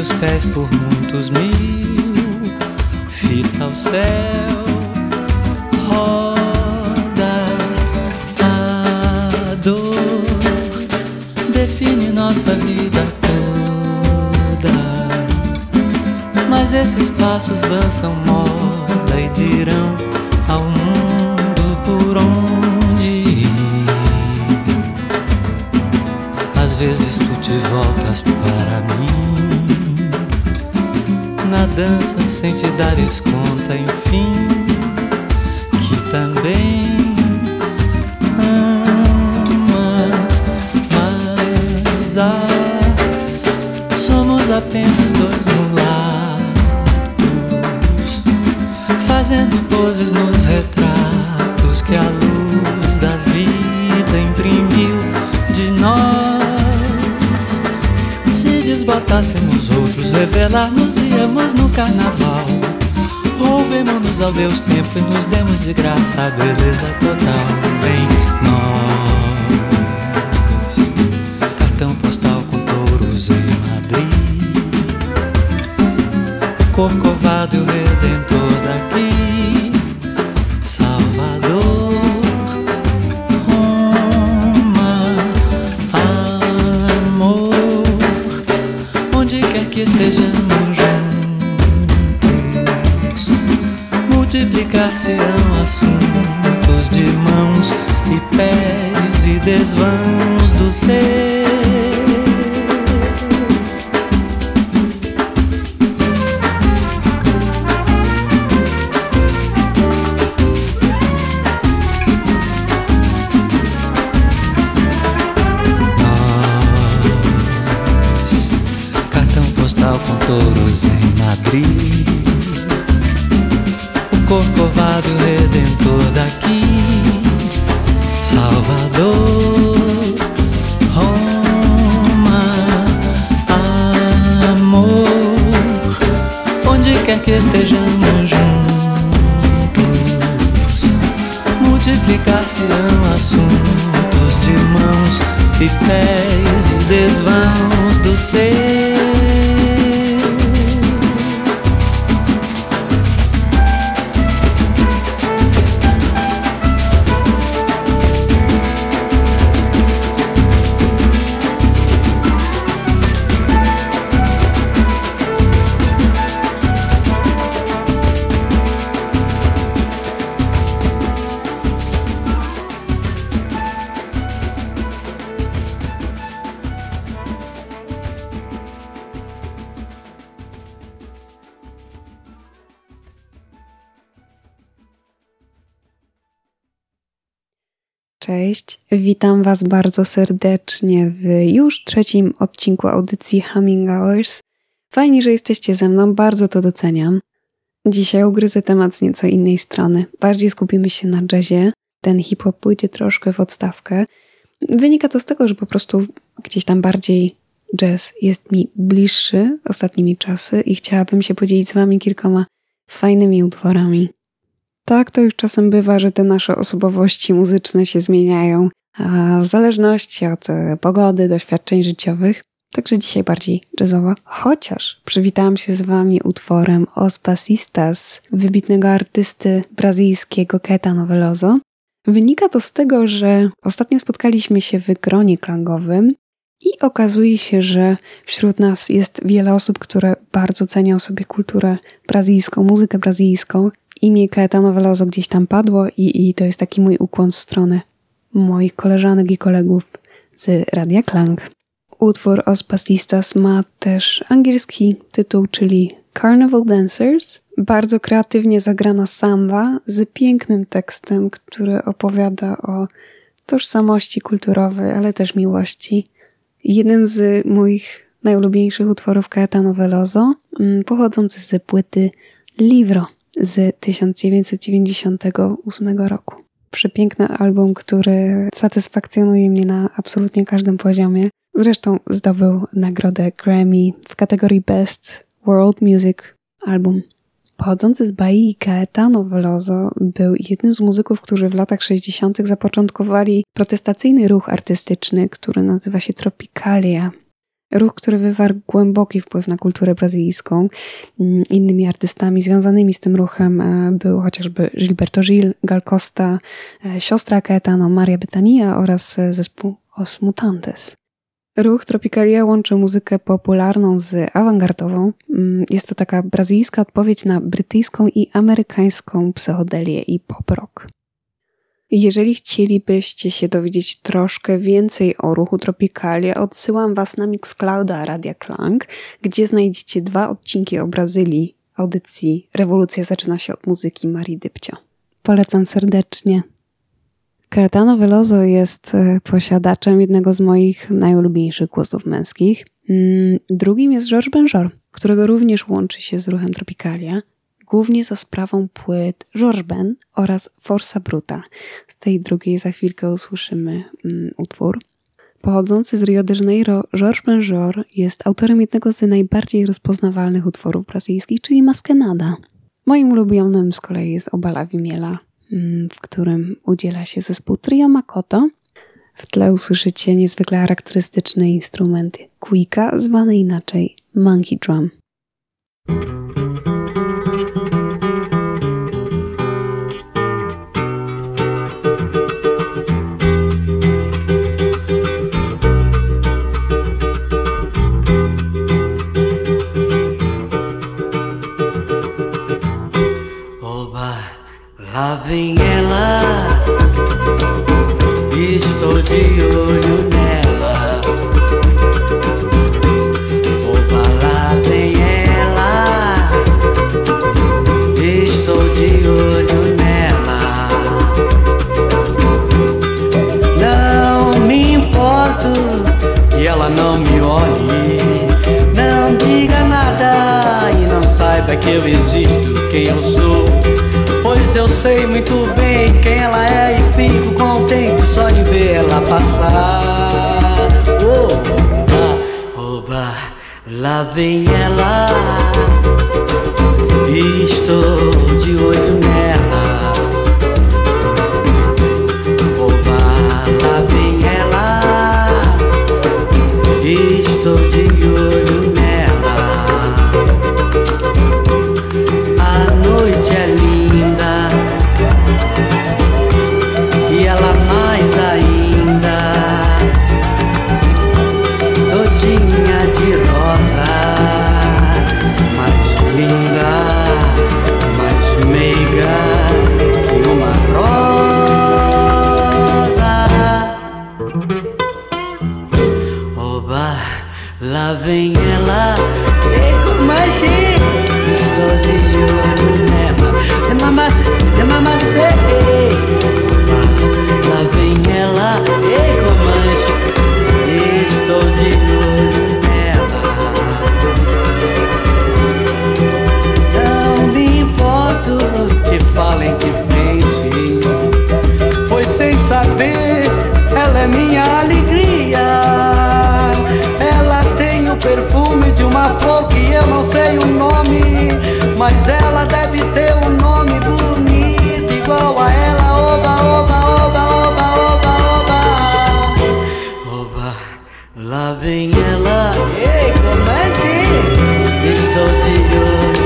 os pés por muitos mil, fita ao céu, de Cześć, witam Was bardzo serdecznie w już trzecim odcinku audycji Humming Hours. Fajnie, że jesteście ze mną, bardzo to doceniam. Dzisiaj ugryzę temat z nieco innej strony. Bardziej skupimy się na jazzie. Ten hip-hop pójdzie troszkę w odstawkę. Wynika to z tego, że po prostu gdzieś tam bardziej jazz jest mi bliższy ostatnimi czasy i chciałabym się podzielić z Wami kilkoma fajnymi utworami. Tak to już czasem bywa, że te nasze osobowości muzyczne się zmieniają, w zależności od e, pogody, doświadczeń życiowych. Także dzisiaj bardziej jazzowa, chociaż przywitałam się z Wami utworem Os Passistas wybitnego artysty brazylijskiego Caetano Veloso. Wynika to z tego, że ostatnio spotkaliśmy się w gronie klangowym i okazuje się, że wśród nas jest wiele osób, które bardzo cenią sobie kulturę brazylijską, muzykę brazylijską. Imię Caetano Veloso gdzieś tam padło i, i to jest taki mój ukłon w stronę moich koleżanek i kolegów z Radia Klang. Utwór Os Pastistas ma też angielski tytuł, czyli Carnival Dancers. Bardzo kreatywnie zagrana samba z pięknym tekstem, który opowiada o tożsamości kulturowej, ale też miłości. Jeden z moich najulubieńszych utworów Caetano Veloso, mm, pochodzący z płyty Livro z 1998 roku. przepiękny album, który satysfakcjonuje mnie na absolutnie każdym poziomie. Zresztą zdobył nagrodę Grammy w kategorii Best World Music Album. Pochodzący z Bahii, Gaetano Veloso był jednym z muzyków, którzy w latach 60. zapoczątkowali protestacyjny ruch artystyczny, który nazywa się Tropicalia. Ruch, który wywarł głęboki wpływ na kulturę brazylijską. Mm, innymi artystami związanymi z tym ruchem e, był chociażby Gilberto Gil, Gal Costa, e, siostra Caetano, Maria Betania oraz e, zespół Os Mutantes. Ruch Tropicalia łączy muzykę popularną z awangardową. Mm, jest to taka brazylijska odpowiedź na brytyjską i amerykańską psychodelię i pop rock. Jeżeli chcielibyście się dowiedzieć troszkę więcej o ruchu Tropicalia, odsyłam Was na Mixclouda Radia Klang, gdzie znajdziecie dwa odcinki o Brazylii audycji Rewolucja zaczyna się od muzyki Marii Dybcia. Polecam serdecznie. Caetano Veloso jest e, posiadaczem jednego z moich najulubieńszych głosów męskich. Mm, drugim jest Georges Benjor, którego również łączy się z ruchem Tropicalia, głównie za sprawą płyt Georges Ben oraz Forza Bruta. Z tej drugiej za chwilkę usłyszymy mm, utwór. Pochodzący z Rio de Janeiro, Georges Benjor jest autorem jednego z najbardziej rozpoznawalnych utworów brazylijskich, czyli Maskenada. Moim ulubionym z kolei jest Obala Wimiela, Mm, w którym udziela się zespół Trio Makoto. W tle usłyszycie niezwykle charakterystyczny instrument kuika, zwany inaczej monkey drum. Vem ela, estou de olho nela. Opa, lá vem ela, estou de olho nela. Não me importo e ela não me olhe. Não diga nada e não saiba que eu existo, quem eu sou. Sei muito bem quem ela é e fico contente só de ver ela passar. Oba, oba, lá vem ela. Estou de olho nela. Mas ela deve ter um nome bonito igual a ela. Oba, oba, oba, oba, oba, oba. Oba, lá vem ela. Ei, como que estou de olho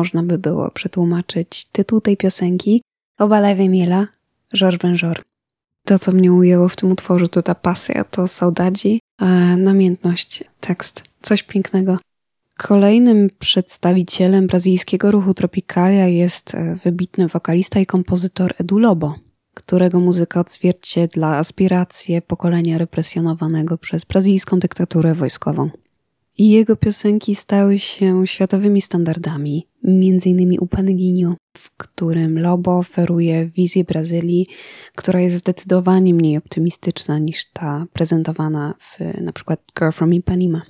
można by było przetłumaczyć tytuł tej piosenki. Obalewie Miela, Georges Benjor. To, co mnie ujęło w tym utworze, to ta pasja, to saudadzi, namiętność, tekst. Coś pięknego. Kolejnym przedstawicielem brazylijskiego ruchu Tropicalia jest e, wybitny wokalista i kompozytor Edu Lobo, którego muzyka odzwierciedla aspiracje pokolenia represjonowanego przez brazylijską dyktaturę wojskową. I jego piosenki stały się światowymi standardami, m.in. u Paneginiu, w którym Lobo oferuje wizję Brazylii, która jest zdecydowanie mniej optymistyczna niż ta prezentowana w np. Girl from Ipanema.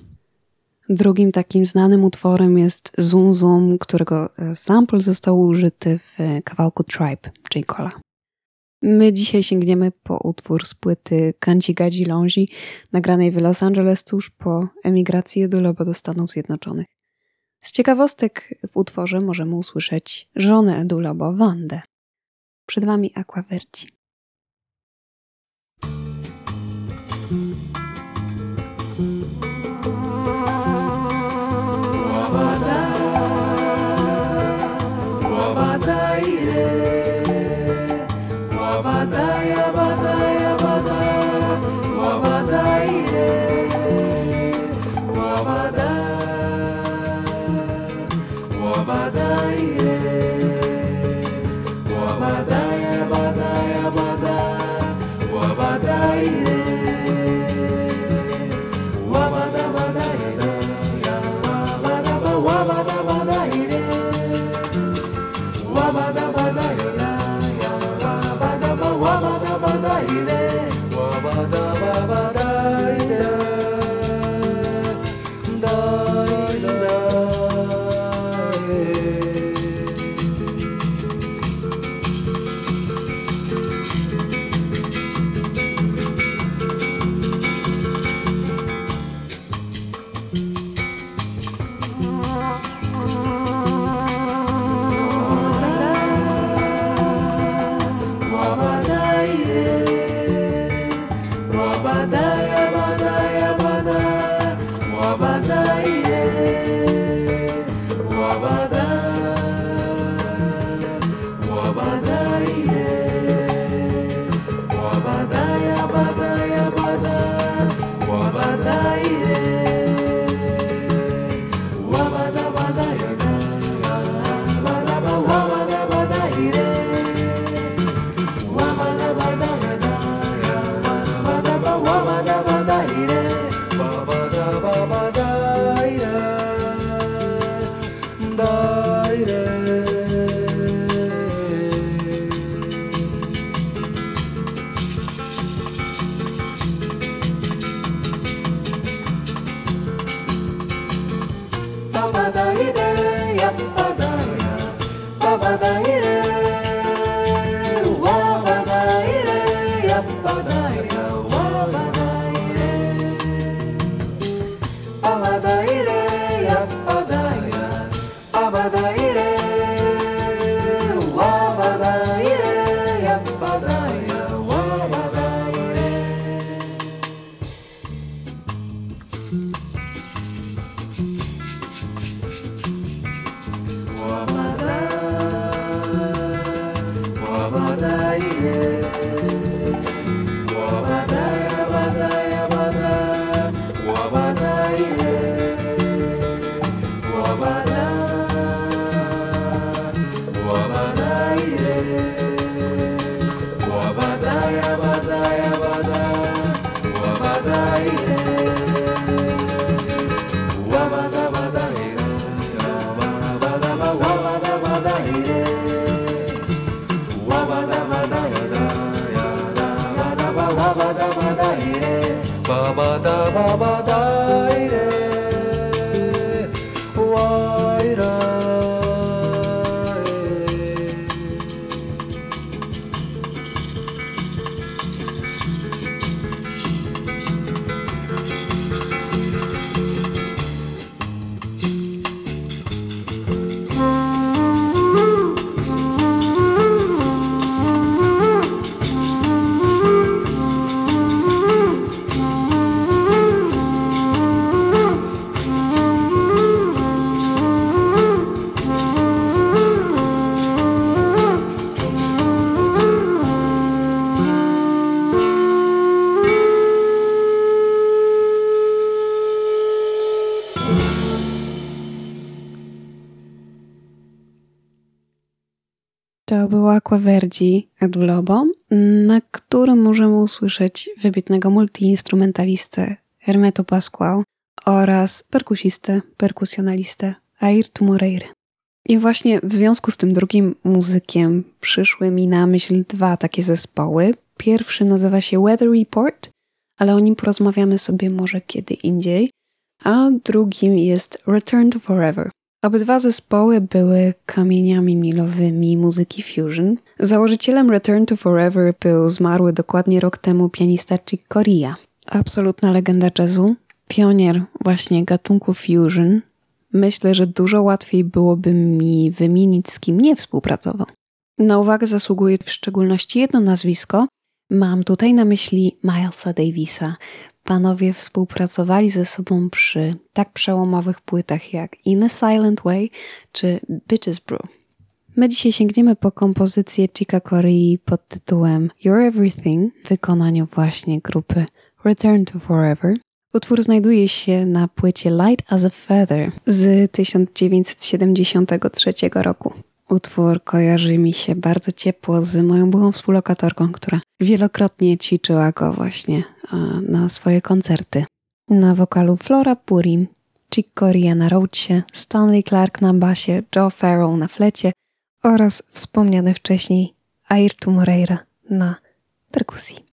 Drugim takim znanym utworem jest Zoom Zoom, którego e, sample został użyty w kawałku Tribe J. Cola. My dzisiaj sięgniemy po utwór z płyty Kanji Gaji Longi, nagranej w Los Angeles tuż po emigracji Edulobo do Stanów Zjednoczonych. Z ciekawostek w utworze możemy usłyszeć żonę Edulobo, Wandę. Przed Wami Aquaverci. ba ba ba Aquaverdi Edulobo, na którym możemy usłyszeć wybitnego multiinstrumentalistę Hermeto Pascual oraz perkusistę, perkusjonalistę Ayrton Moreira. I właśnie w związku z tym drugim muzykiem przyszły mi na myśl dwa takie zespoły. Pierwszy nazywa się Weather Report, ale o nim porozmawiamy sobie może kiedy indziej, a drugim jest Return to Forever. Obydwa zespoły były kamieniami milowymi muzyki fusion. Założycielem Return to Forever był zmarły dokładnie rok temu pianista Chick Corea. Absolutna legenda jazzu, pionier właśnie gatunku fusion. Myślę, że dużo łatwiej byłoby mi wymienić, z kim nie współpracował. Na uwagę zasługuje w szczególności jedno nazwisko. Mam tutaj na myśli Milesa Davisa, Panowie współpracowali ze sobą przy tak przełomowych płytach jak In a Silent Way czy Bitches Brew. My dzisiaj sięgniemy po kompozycję Chica Corey pod tytułem You're Everything w wykonaniu właśnie grupy Return to Forever. Utwór znajduje się na płycie Light as a Feather z 1973 roku. Utwór kojarzy mi się bardzo ciepło z moją byłą współlokatorką, która wielokrotnie ćwiczyła go właśnie na swoje koncerty. Na wokalu Flora Purim, Chick Corea na roadsie, Stanley Clark na basie, Joe Farrell na flecie oraz wspomniany wcześniej Ayrton Moreira na perkusji.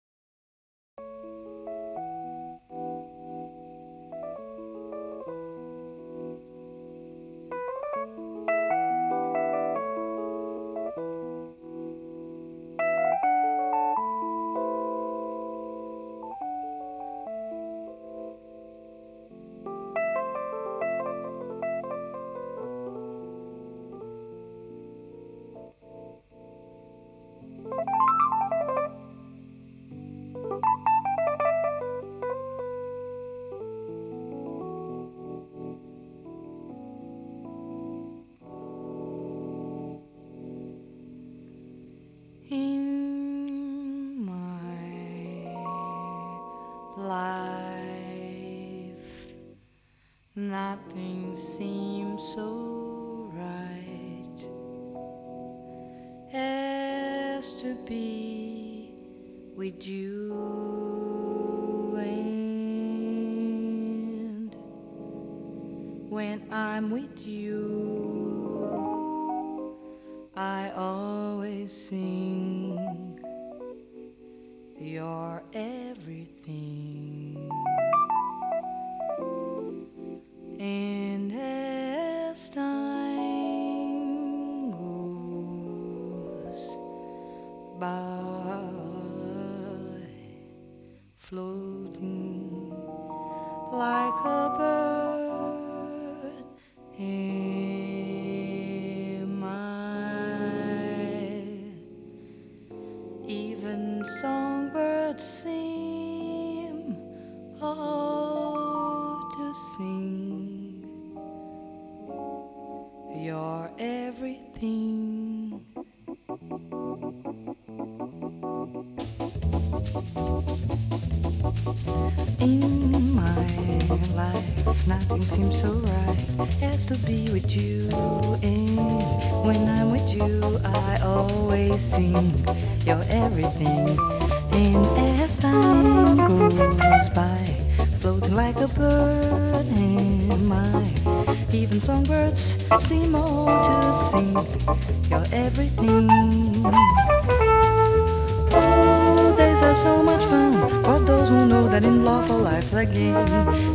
Love for life's a game.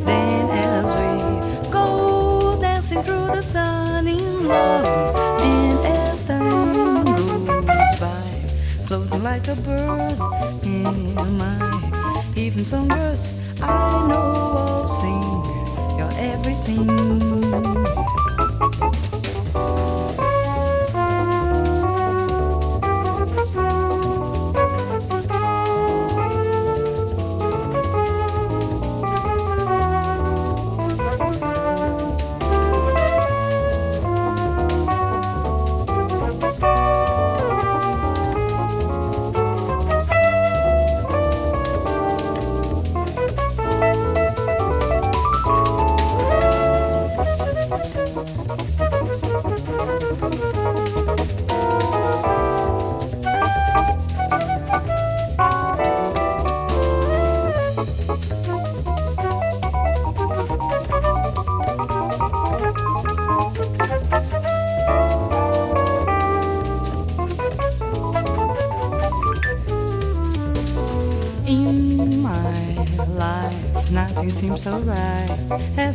Then as we go dancing through the sun in love, and as time goes by, floating like a bird in my even songbirds I know all sing you're everything. everything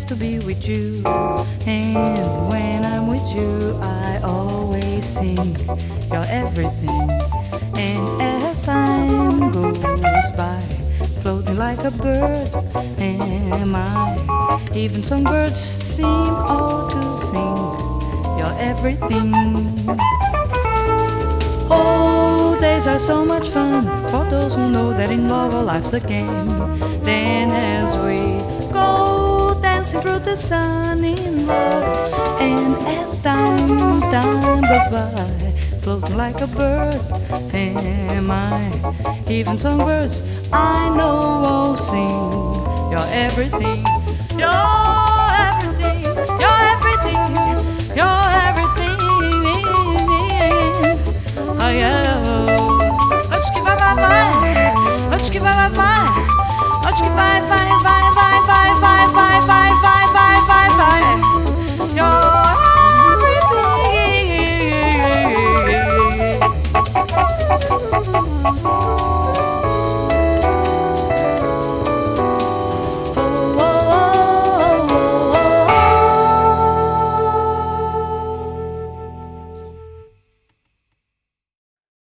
to be with you. And when I'm with you, I always sing. You're everything. And as time goes by, floating like a bird, am I? Even some birds seem all to sing. You're everything. Oh, days are so much fun for those who know that in love all life's a game. Then as we dancing through the sun in love, and as time, time goes by, floating like a bird, am I? Even songbirds I know will sing. You're everything. You're everything. You're everything. You're everything. Oh yeah. Let's give bye bye bye. Let's give bye bye bye. Let's give bye.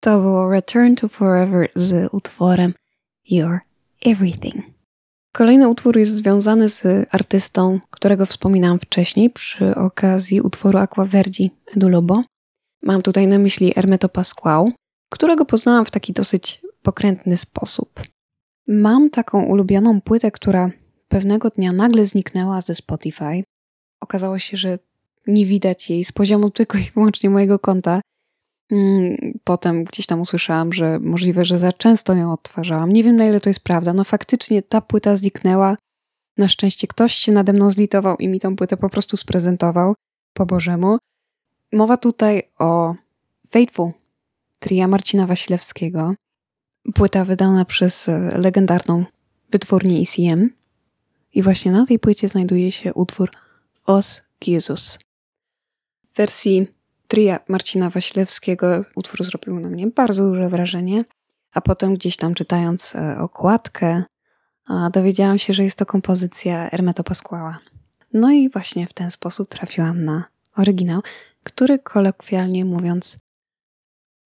To było Return to Forever z utworem You're Everything. Kolejny utwór jest związany z artystą, którego wspominałam wcześniej przy okazji utworu Aquaverdi Edu Lobo. Mam tutaj na myśli Hermeto Pasquale, którego poznałam w taki dosyć pokrętny sposób. Mam taką ulubioną płytę, która pewnego dnia nagle zniknęła ze Spotify. Okazało się, że nie widać jej z poziomu tylko i wyłącznie mojego konta. Mm, potem gdzieś tam usłyszałam, że możliwe, że za często ją odtwarzałam. Nie wiem na ile to jest prawda. No faktycznie ta płyta zniknęła. Na szczęście ktoś się nade mną zlitował i mi tą płytę po prostu sprezentował po Bożemu. Mowa tutaj o Faithful tria Marcina Wasilewskiego. Płyta wydana przez e, legendarną wytwórnię ECM. I właśnie na tej płycie znajduje się utwór Os Jesus. W wersji tria Marcina Wasilewskiego utwór zrobił na mnie bardzo duże wrażenie, a potem gdzieś tam czytając e, okładkę dowiedziałam się, że jest to kompozycja Hermeto Pasquała. No i właśnie w ten sposób trafiłam na oryginał, który kolokwialnie mówiąc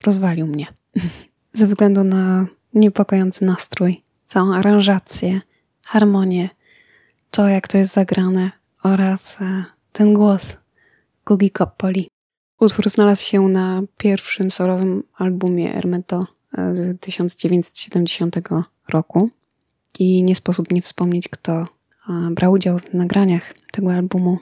rozwalił mnie. Ze względu na niepokojący nastrój, całą aranżację, harmonię, to jak to jest zagrane oraz e, ten głos Gugi Coppoli. Utwór znalazł się na pierwszym solowym albumie Hermeto e, z 1970 roku i nie sposób nie wspomnieć, kto e, brał udział w nagraniach tego albumu.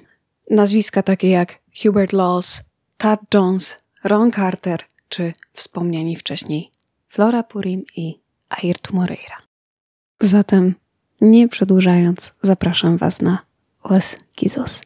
Nazwiska takie jak Hubert Laws, Tad Jones, Ron Carter czy wspomniani wcześniej Flora Purim i Ayrton Moreira. Zatem, nie przedłużając, zapraszam Was na Os Kizos.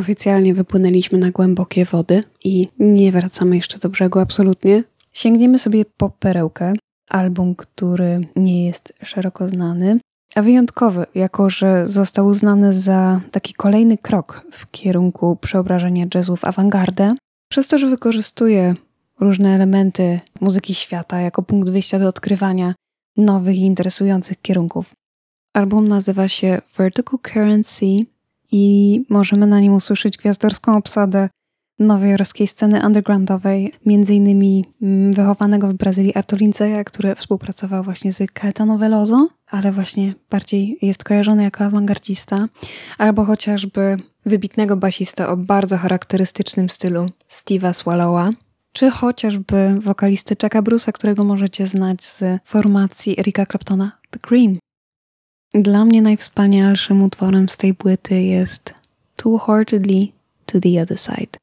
Oficjalnie wypłynęliśmy na głębokie wody i nie wracamy jeszcze do brzegu absolutnie. Sięgniemy sobie po perełkę, album, który nie jest szeroko znany, a wyjątkowy, jako że został uznany za taki kolejny krok w kierunku przeobrażenia jazzu w awangardę, przez to, że wykorzystuje różne elementy muzyki świata jako punkt wyjścia do odkrywania nowych i interesujących kierunków. Album nazywa się Vertical Currency i możemy na nim usłyszeć gwiazdorską obsadę nowojorskiej sceny undergroundowej, innymi mm, wychowanego w Brazylii Artulinceja, który współpracował właśnie z Caetano Veloso, ale właśnie bardziej jest kojarzony jako awangardzista, albo chociażby wybitnego basista o bardzo charakterystycznym stylu Steve'a Swallowa, czy chociażby wokalisty Chucka Bruce'a, którego możecie znać z formacji Erika Claptona The Cream. Dla mnie najwspanialszym utworem z tej płyty jest Too Heartedly to the Other Side.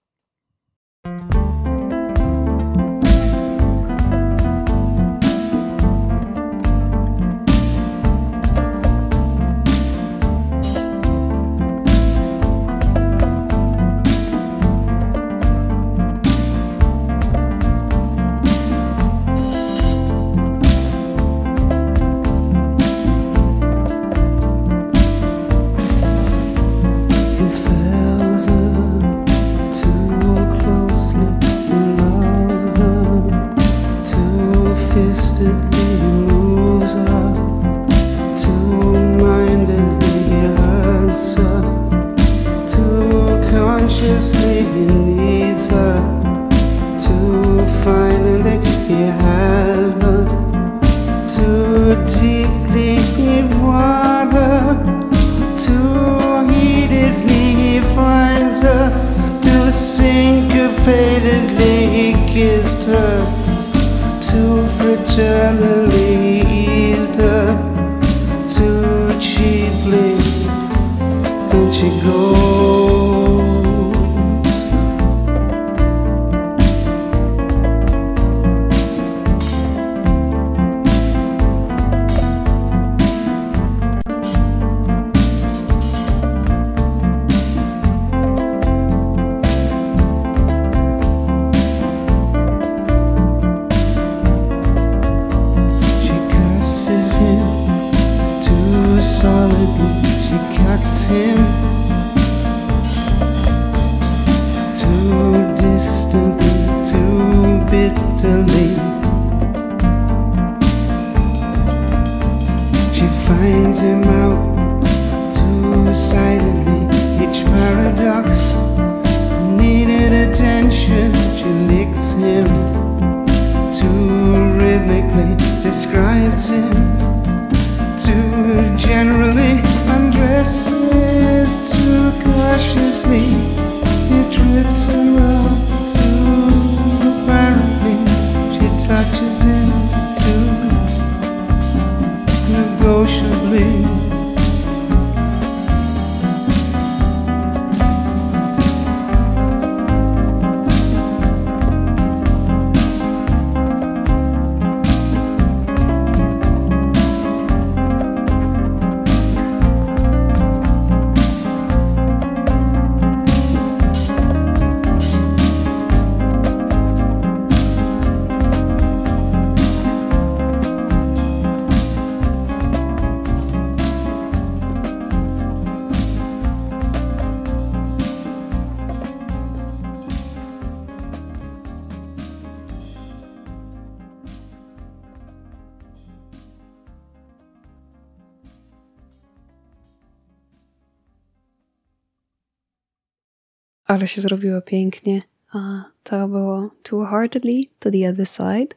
Ale się zrobiło pięknie. A to było Too Heartedly to the Other Side.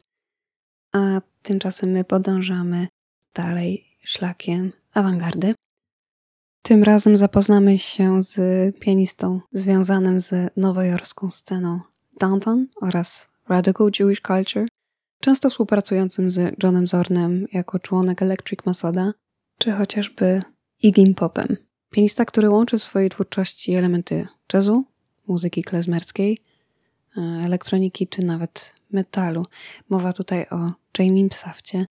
A tymczasem my podążamy dalej szlakiem awangardy. Tym razem zapoznamy się z pianistą związanym z nowojorską sceną Downtown oraz Radical Jewish Culture, często współpracującym z Johnem Zornem jako członek Electric Masada, czy chociażby Iggy Popem. Pianista, który łączy w swojej twórczości elementy jazzu, muzyki klezmerskiej, e, elektroniki czy nawet metalu. Mowa tutaj o Jamie Psafcie.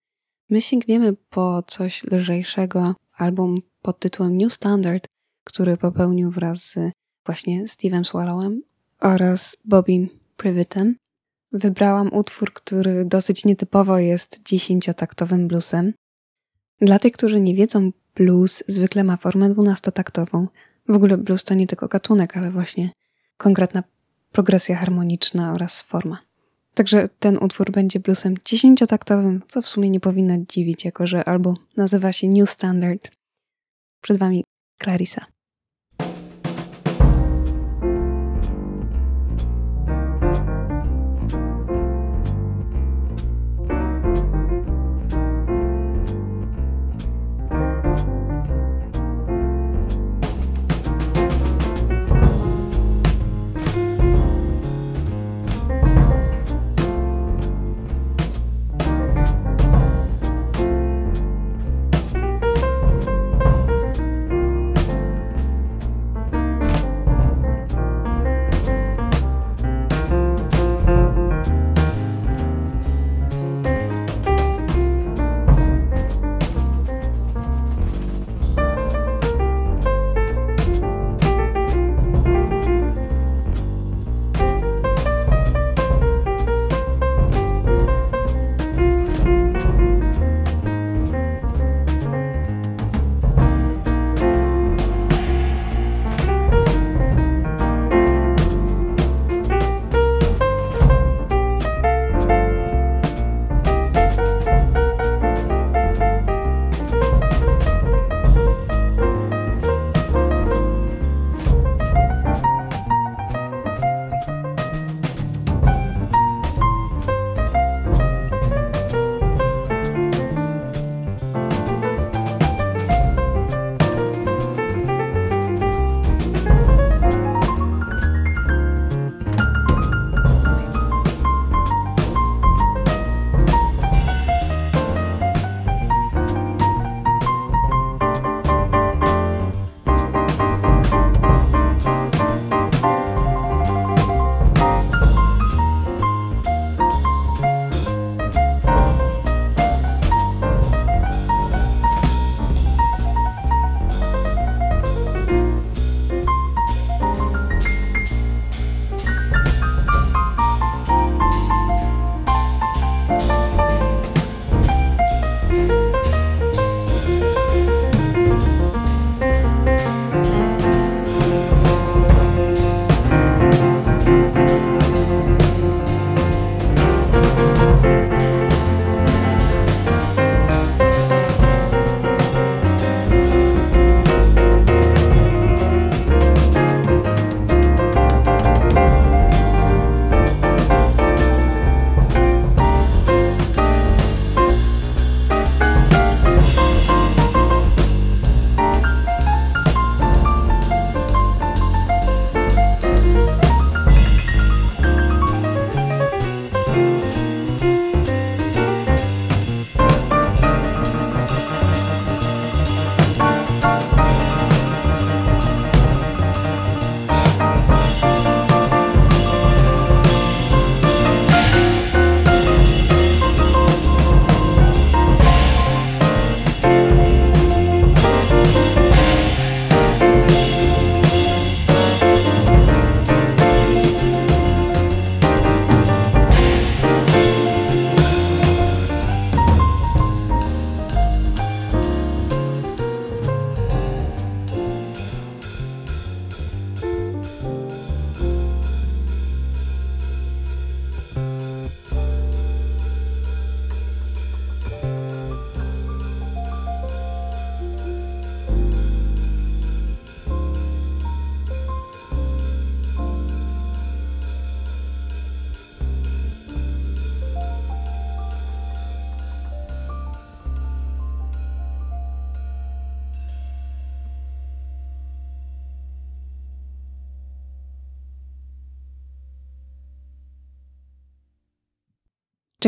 My sięgniemy po coś lżejszego, album pod tytułem New Standard, który popełnił wraz z właśnie Steve'em Swallowem oraz Bobim Privitem. Wybrałam utwór, który dosyć nietypowo jest dziesięciotaktowym bluesem. Dla tych, którzy nie wiedzą, blues zwykle ma formę dwunastotaktową. W ogóle blues to nie tylko gatunek, ale właśnie konkretna progresja harmoniczna oraz forma. Także ten utwór będzie bluesem dziesięciotaktowym, co w sumie nie powinno dziwić, jako że album nazywa się New Standard. Przed Wami Clarissa.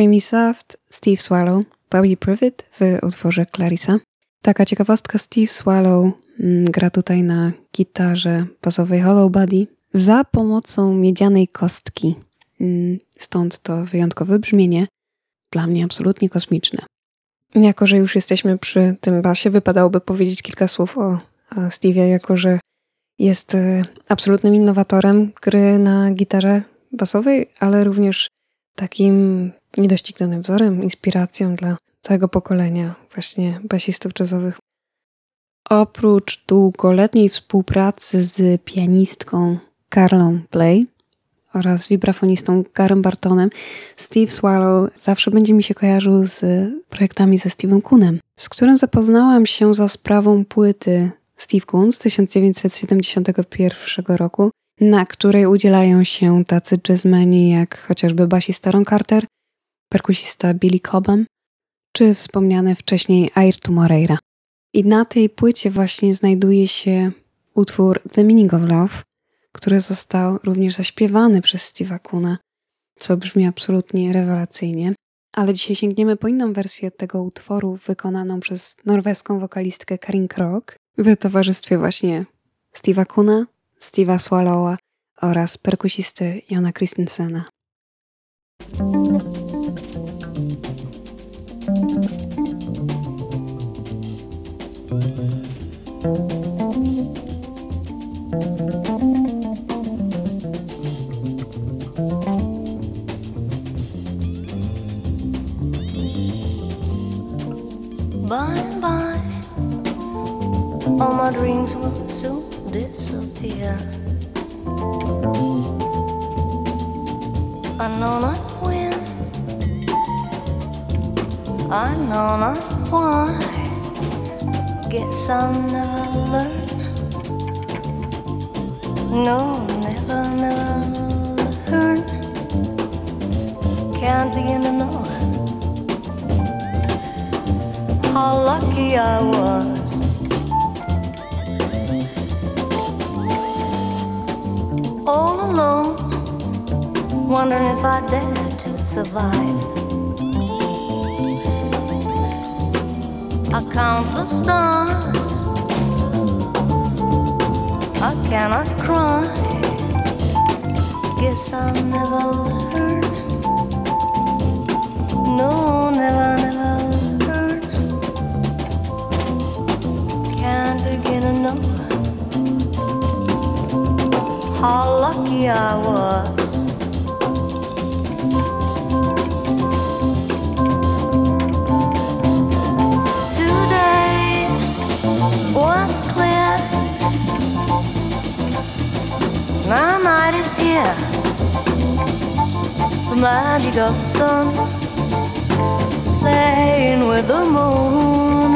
Jamie Soft, Steve Swallow, Bobby Privet w utworze Clarissa. Taka ciekawostka, Steve Swallow mm, gra tutaj na gitarze basowej Hollow Body za pomocą miedzianej kostki. Mm, stąd to wyjątkowe brzmienie, dla mnie absolutnie kosmiczne. Jako, że już jesteśmy przy tym basie, wypadałoby powiedzieć kilka słów o Steve'ie, jako że Jest y, absolutnym innowatorem gry na gitarze basowej, ale również takim niedoścignanym wzorem, inspiracją dla całego pokolenia właśnie basistów jazzowych. Oprócz długoletniej współpracy z pianistką Carlą Play oraz wibrafonistą Garem Bartonem, Steve Swallow zawsze będzie mi się kojarzył z projektami ze Steve'em Kunem, z którym zapoznałam się za sprawą płyty Steve Kun z 1971 roku, na której udzielają się tacy jazzmeni jak chociażby basista Ron Carter, perkusista Billy Cobham, czy wspomniany wcześniej Ayrton Moreira. I na tej płycie właśnie znajduje się utwór The Meaning of Love, który został również zaśpiewany przez Steve'a Kuna, co brzmi absolutnie rewelacyjnie. Ale dzisiaj sięgniemy po inną wersję tego utworu, wykonaną przez norweską wokalistkę Karin Krok w towarzystwie właśnie Steve'a Kuna, Steve'a Swallowa oraz perkusisty Jona Christensena. By and by, all my dreams will soon disappear. I know not when, I know not why. Guess I'll never learn. No, never, never learn. Can't begin to know how lucky I was. All alone, wondering if I dare to survive. I count the stars. I cannot cry. Guess I'll never learn. No, never, never learn. Can't begin to know how lucky I was. My night is here. The magic of the sun playing with the moon.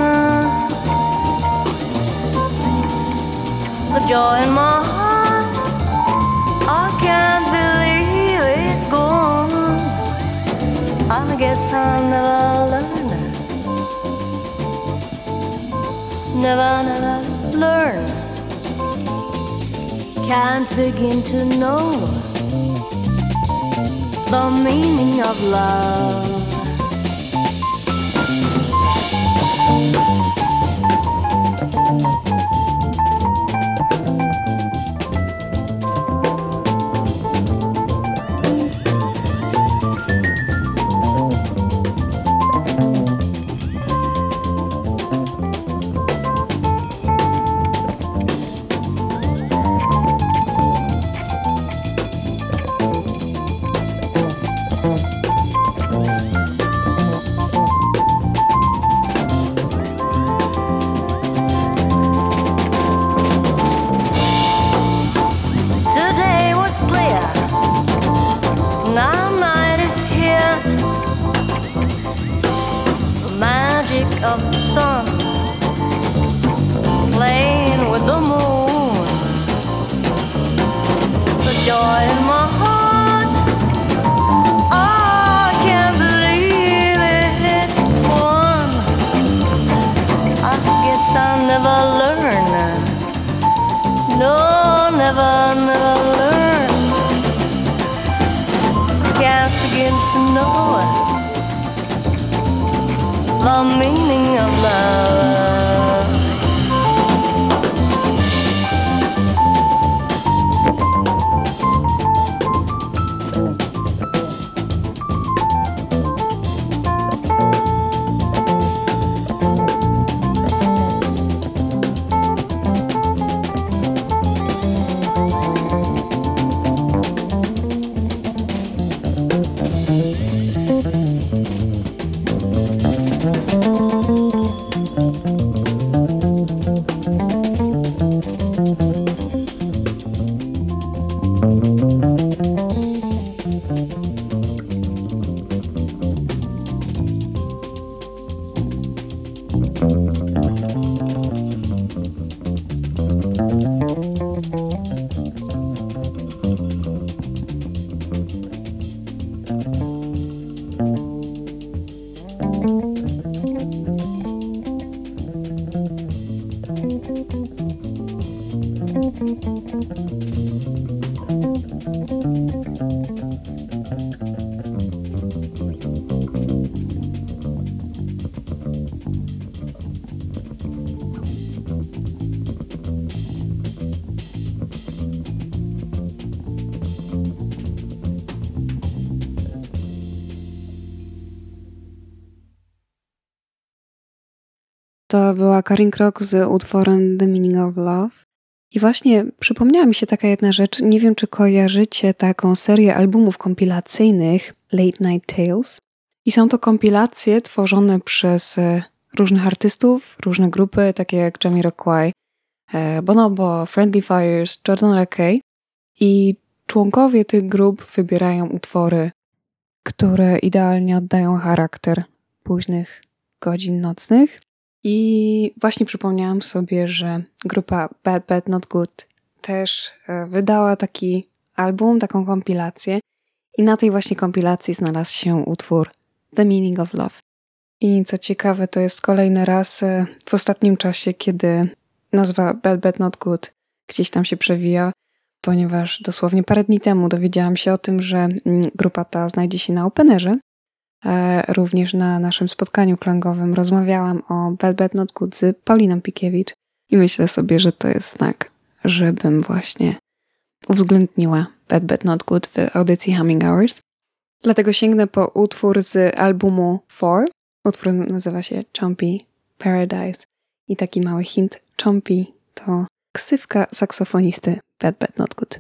The joy in my heart, I can't believe it's gone. I guess I'll never learn. Never, never learn can't begin to know the meaning of love. Była Karin Krok z utworem The Meaning of Love. I właśnie przypomniała mi się taka jedna rzecz. Nie wiem, czy kojarzycie taką serię albumów kompilacyjnych Late Night Tales. I są to kompilacje tworzone przez e, różnych artystów, różne grupy, takie jak Jamiroquai, e, Bonobo, Friendly Fires, Jordan Rakey. I członkowie tych grup wybierają utwory, które idealnie oddają charakter późnych godzin nocnych. I właśnie przypomniałam sobie, że grupa Bad Bad Not Good też e, wydała taki album, taką kompilację. I na tej właśnie kompilacji znalazł się utwór The Meaning of Love. I co ciekawe, to jest kolejny raz e, w ostatnim czasie, kiedy nazwa Bad Bad Not Good gdzieś tam się przewija, ponieważ dosłownie parę dni temu dowiedziałam się o tym, że mm, grupa ta znajdzie się na Openerze również na naszym spotkaniu klangowym rozmawiałam o Bad Not Good z Pauliną Pikiewicz i myślę sobie, że to jest znak, żebym właśnie uwzględniła Bad Not Good w audycji Humming Hours. Dlatego sięgnę po utwór z albumu Four. Utwór nazywa się Chompy Paradise i taki mały hint Chompy to ksywka saksofonisty Bad Bad Not Good.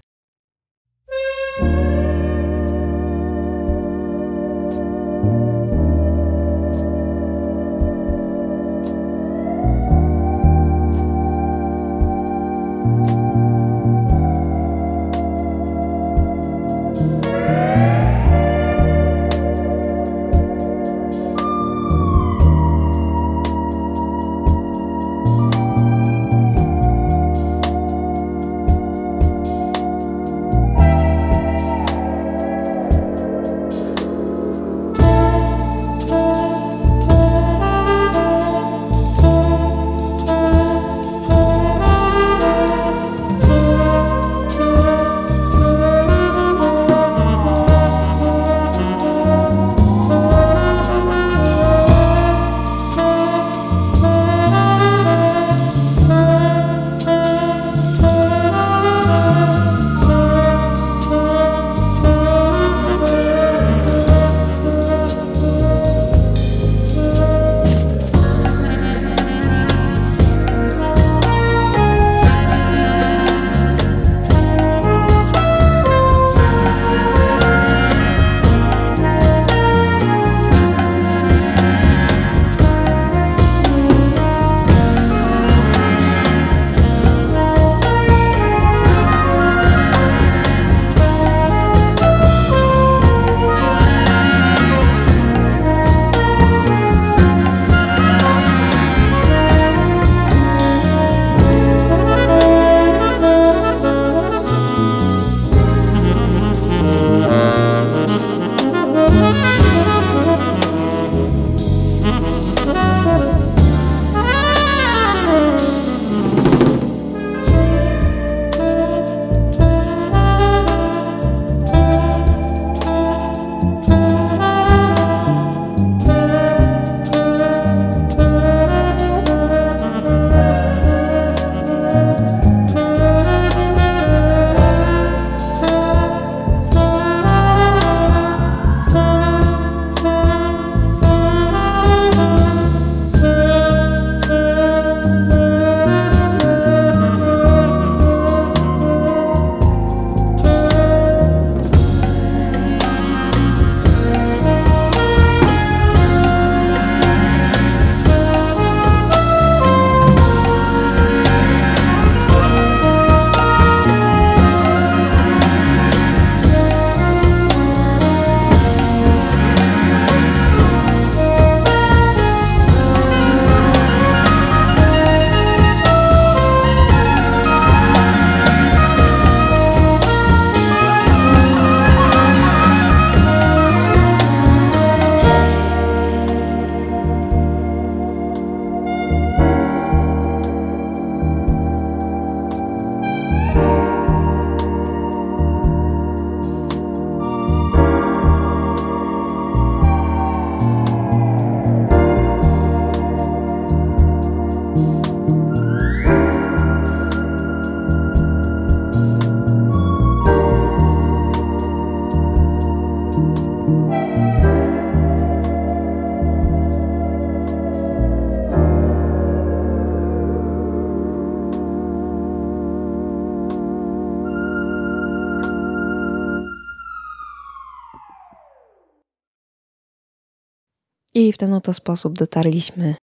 I w ten oto sposób dotarliśmy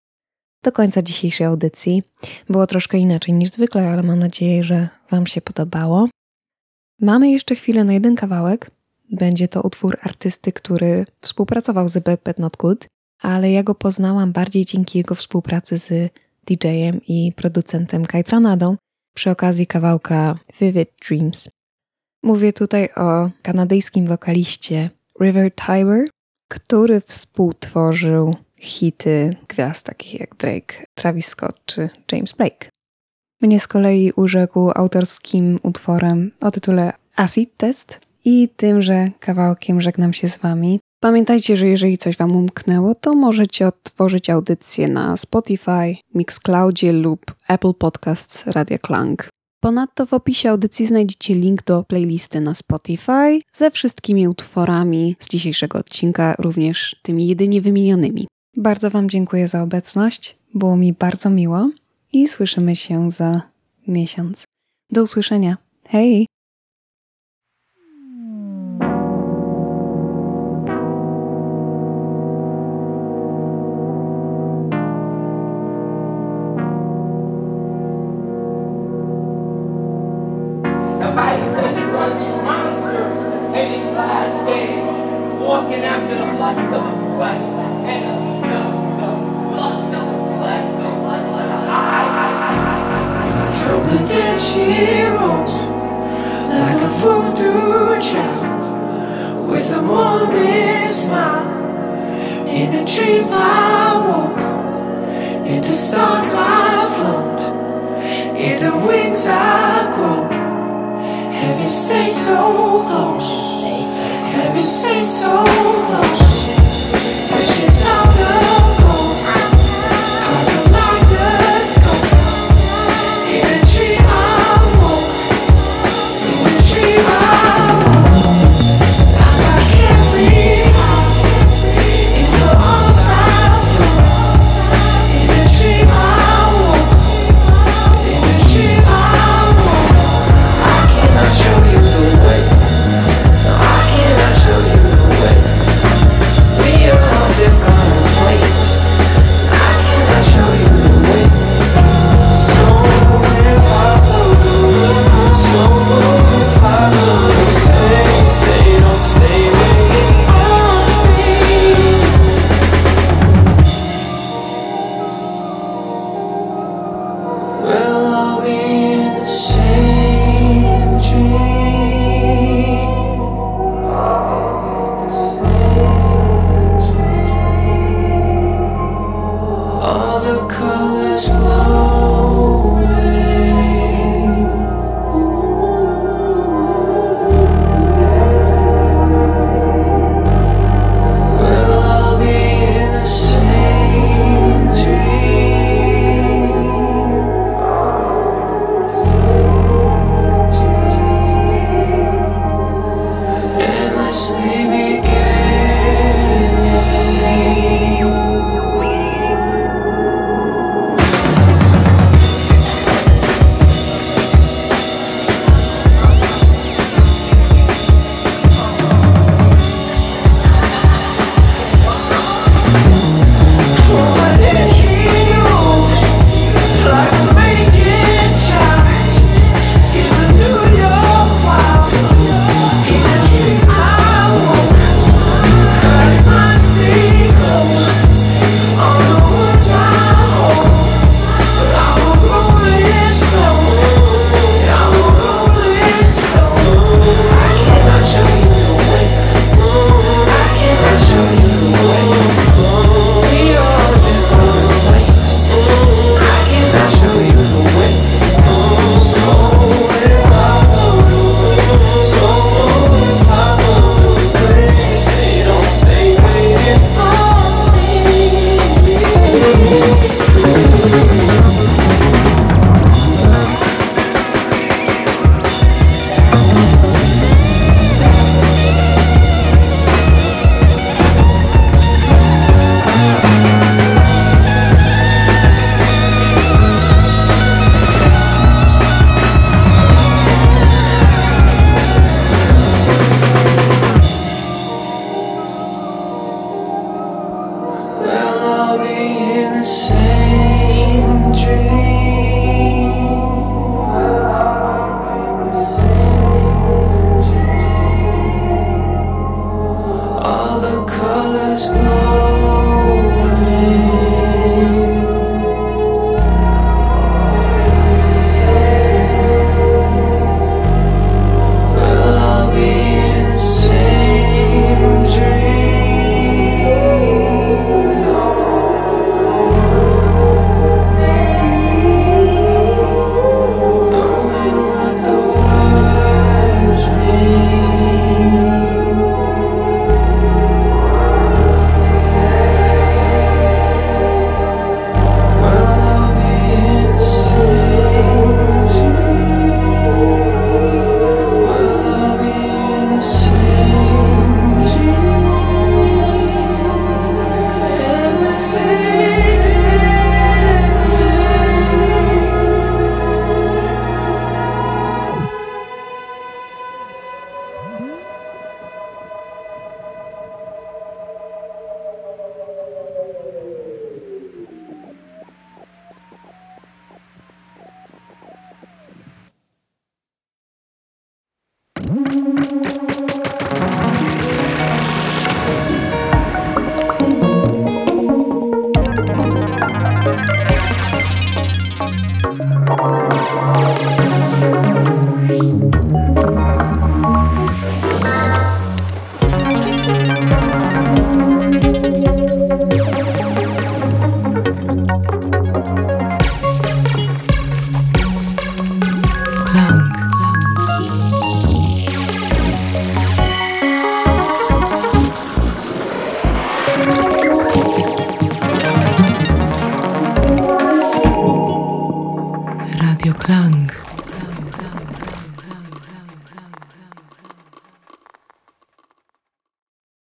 do końca dzisiejszej audycji. Było troszkę inaczej niż zwykle, ale mam nadzieję, że Wam się podobało. Mamy jeszcze chwilę na jeden kawałek. Będzie to utwór artysty, który współpracował z Bad Not Good, ale ja go poznałam bardziej dzięki jego współpracy z DJ-em i producentem Kajtranadą przy okazji kawałka Vivid Dreams. Mówię tutaj o kanadyjskim wokaliście River Tiber, który współtworzył hity gwiazd takich jak Drake, Travis Scott czy James Blake. Mnie z kolei urzekł autorskim utworem o tytule Acid Test i tymże kawałkiem żegnam się z Wami. Pamiętajcie, że jeżeli coś Wam umknęło, to możecie odtworzyć audycję na Spotify, Mixcloudzie lub Apple Podcasts Radia Klang. Ponadto w opisie audycji znajdziecie link do playlisty na Spotify ze wszystkimi utworami z dzisiejszego odcinka, również tymi jedynie wymienionymi. Bardzo Wam dziękuję za obecność, było mi bardzo miło i słyszymy się za miesiąc. Do usłyszenia. Hej! Eyes. From the dead she rose like a voodoo child with a morning smile. In a dream I woke, in the stars I float, in the wings I grow. Heaven stay so close, heaven stay so close. Visions of the